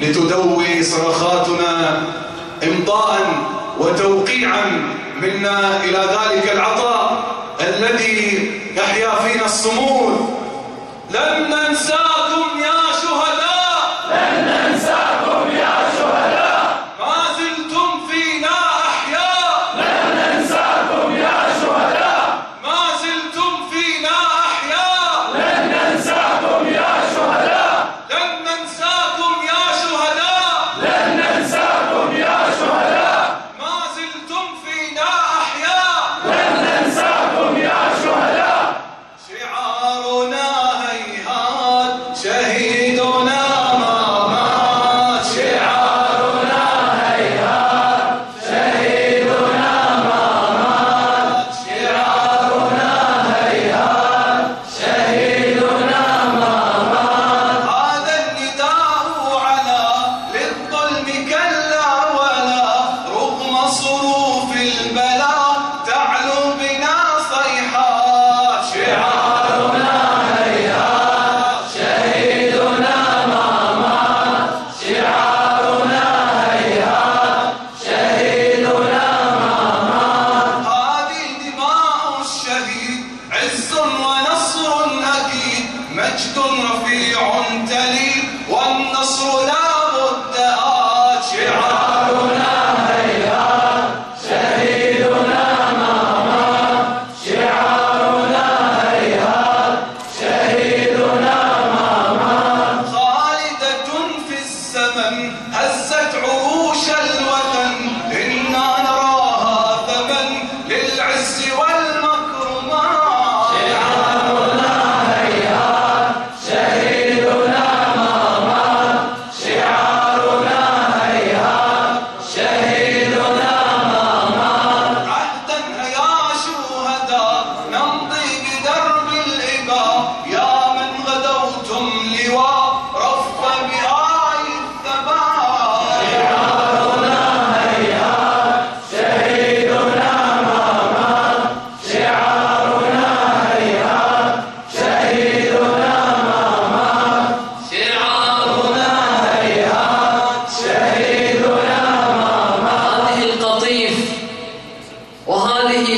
لتدوي صرخاتنا إمضاء وتوقيعا منا إلى ذلك العطاء الذي يحيا فينا الصمود. لن ننساكم يا رفيع تلي والنصر لا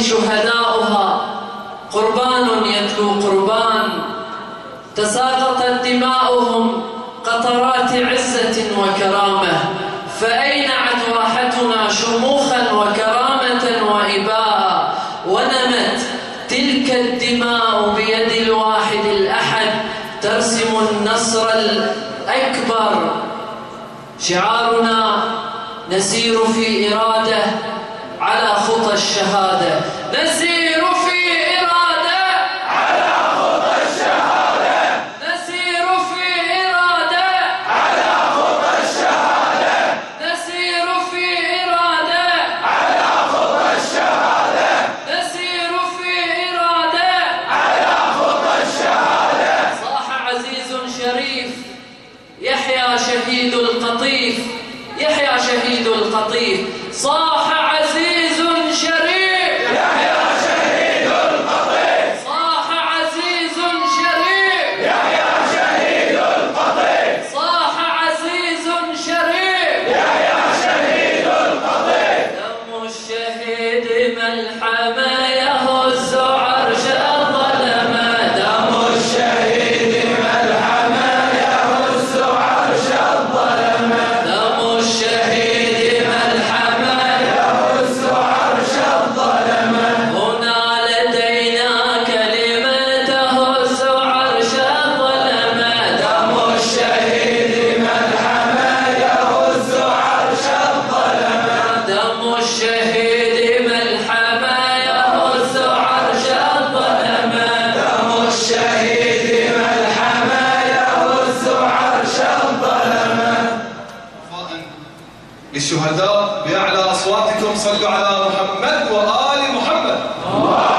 شهداؤها. قربان يتلو قربان. تساقطت دماؤهم قطرات عزة وكرامة. فأينعت راحتنا شموخا وكرامة وإباء؟ ونمت تلك الدماء بيد الواحد الأحد. ترسم النصر الأكبر. شعارنا نسير في إراده. على خطى الشهادة. نسير في إرادة. على خطى الشهادة. نسير في إرادة. على خطى الشهادة نسير في إرادة. على خطى الشهادة نسير في إرادة على خطى الشهادة صاح عزيز شريف يحيى شهيد القطيف. يحيى شهيد القطيف. صاح عزيز للشهداء بأعلى أصواتكم صلوا على محمد وآل محمد. الله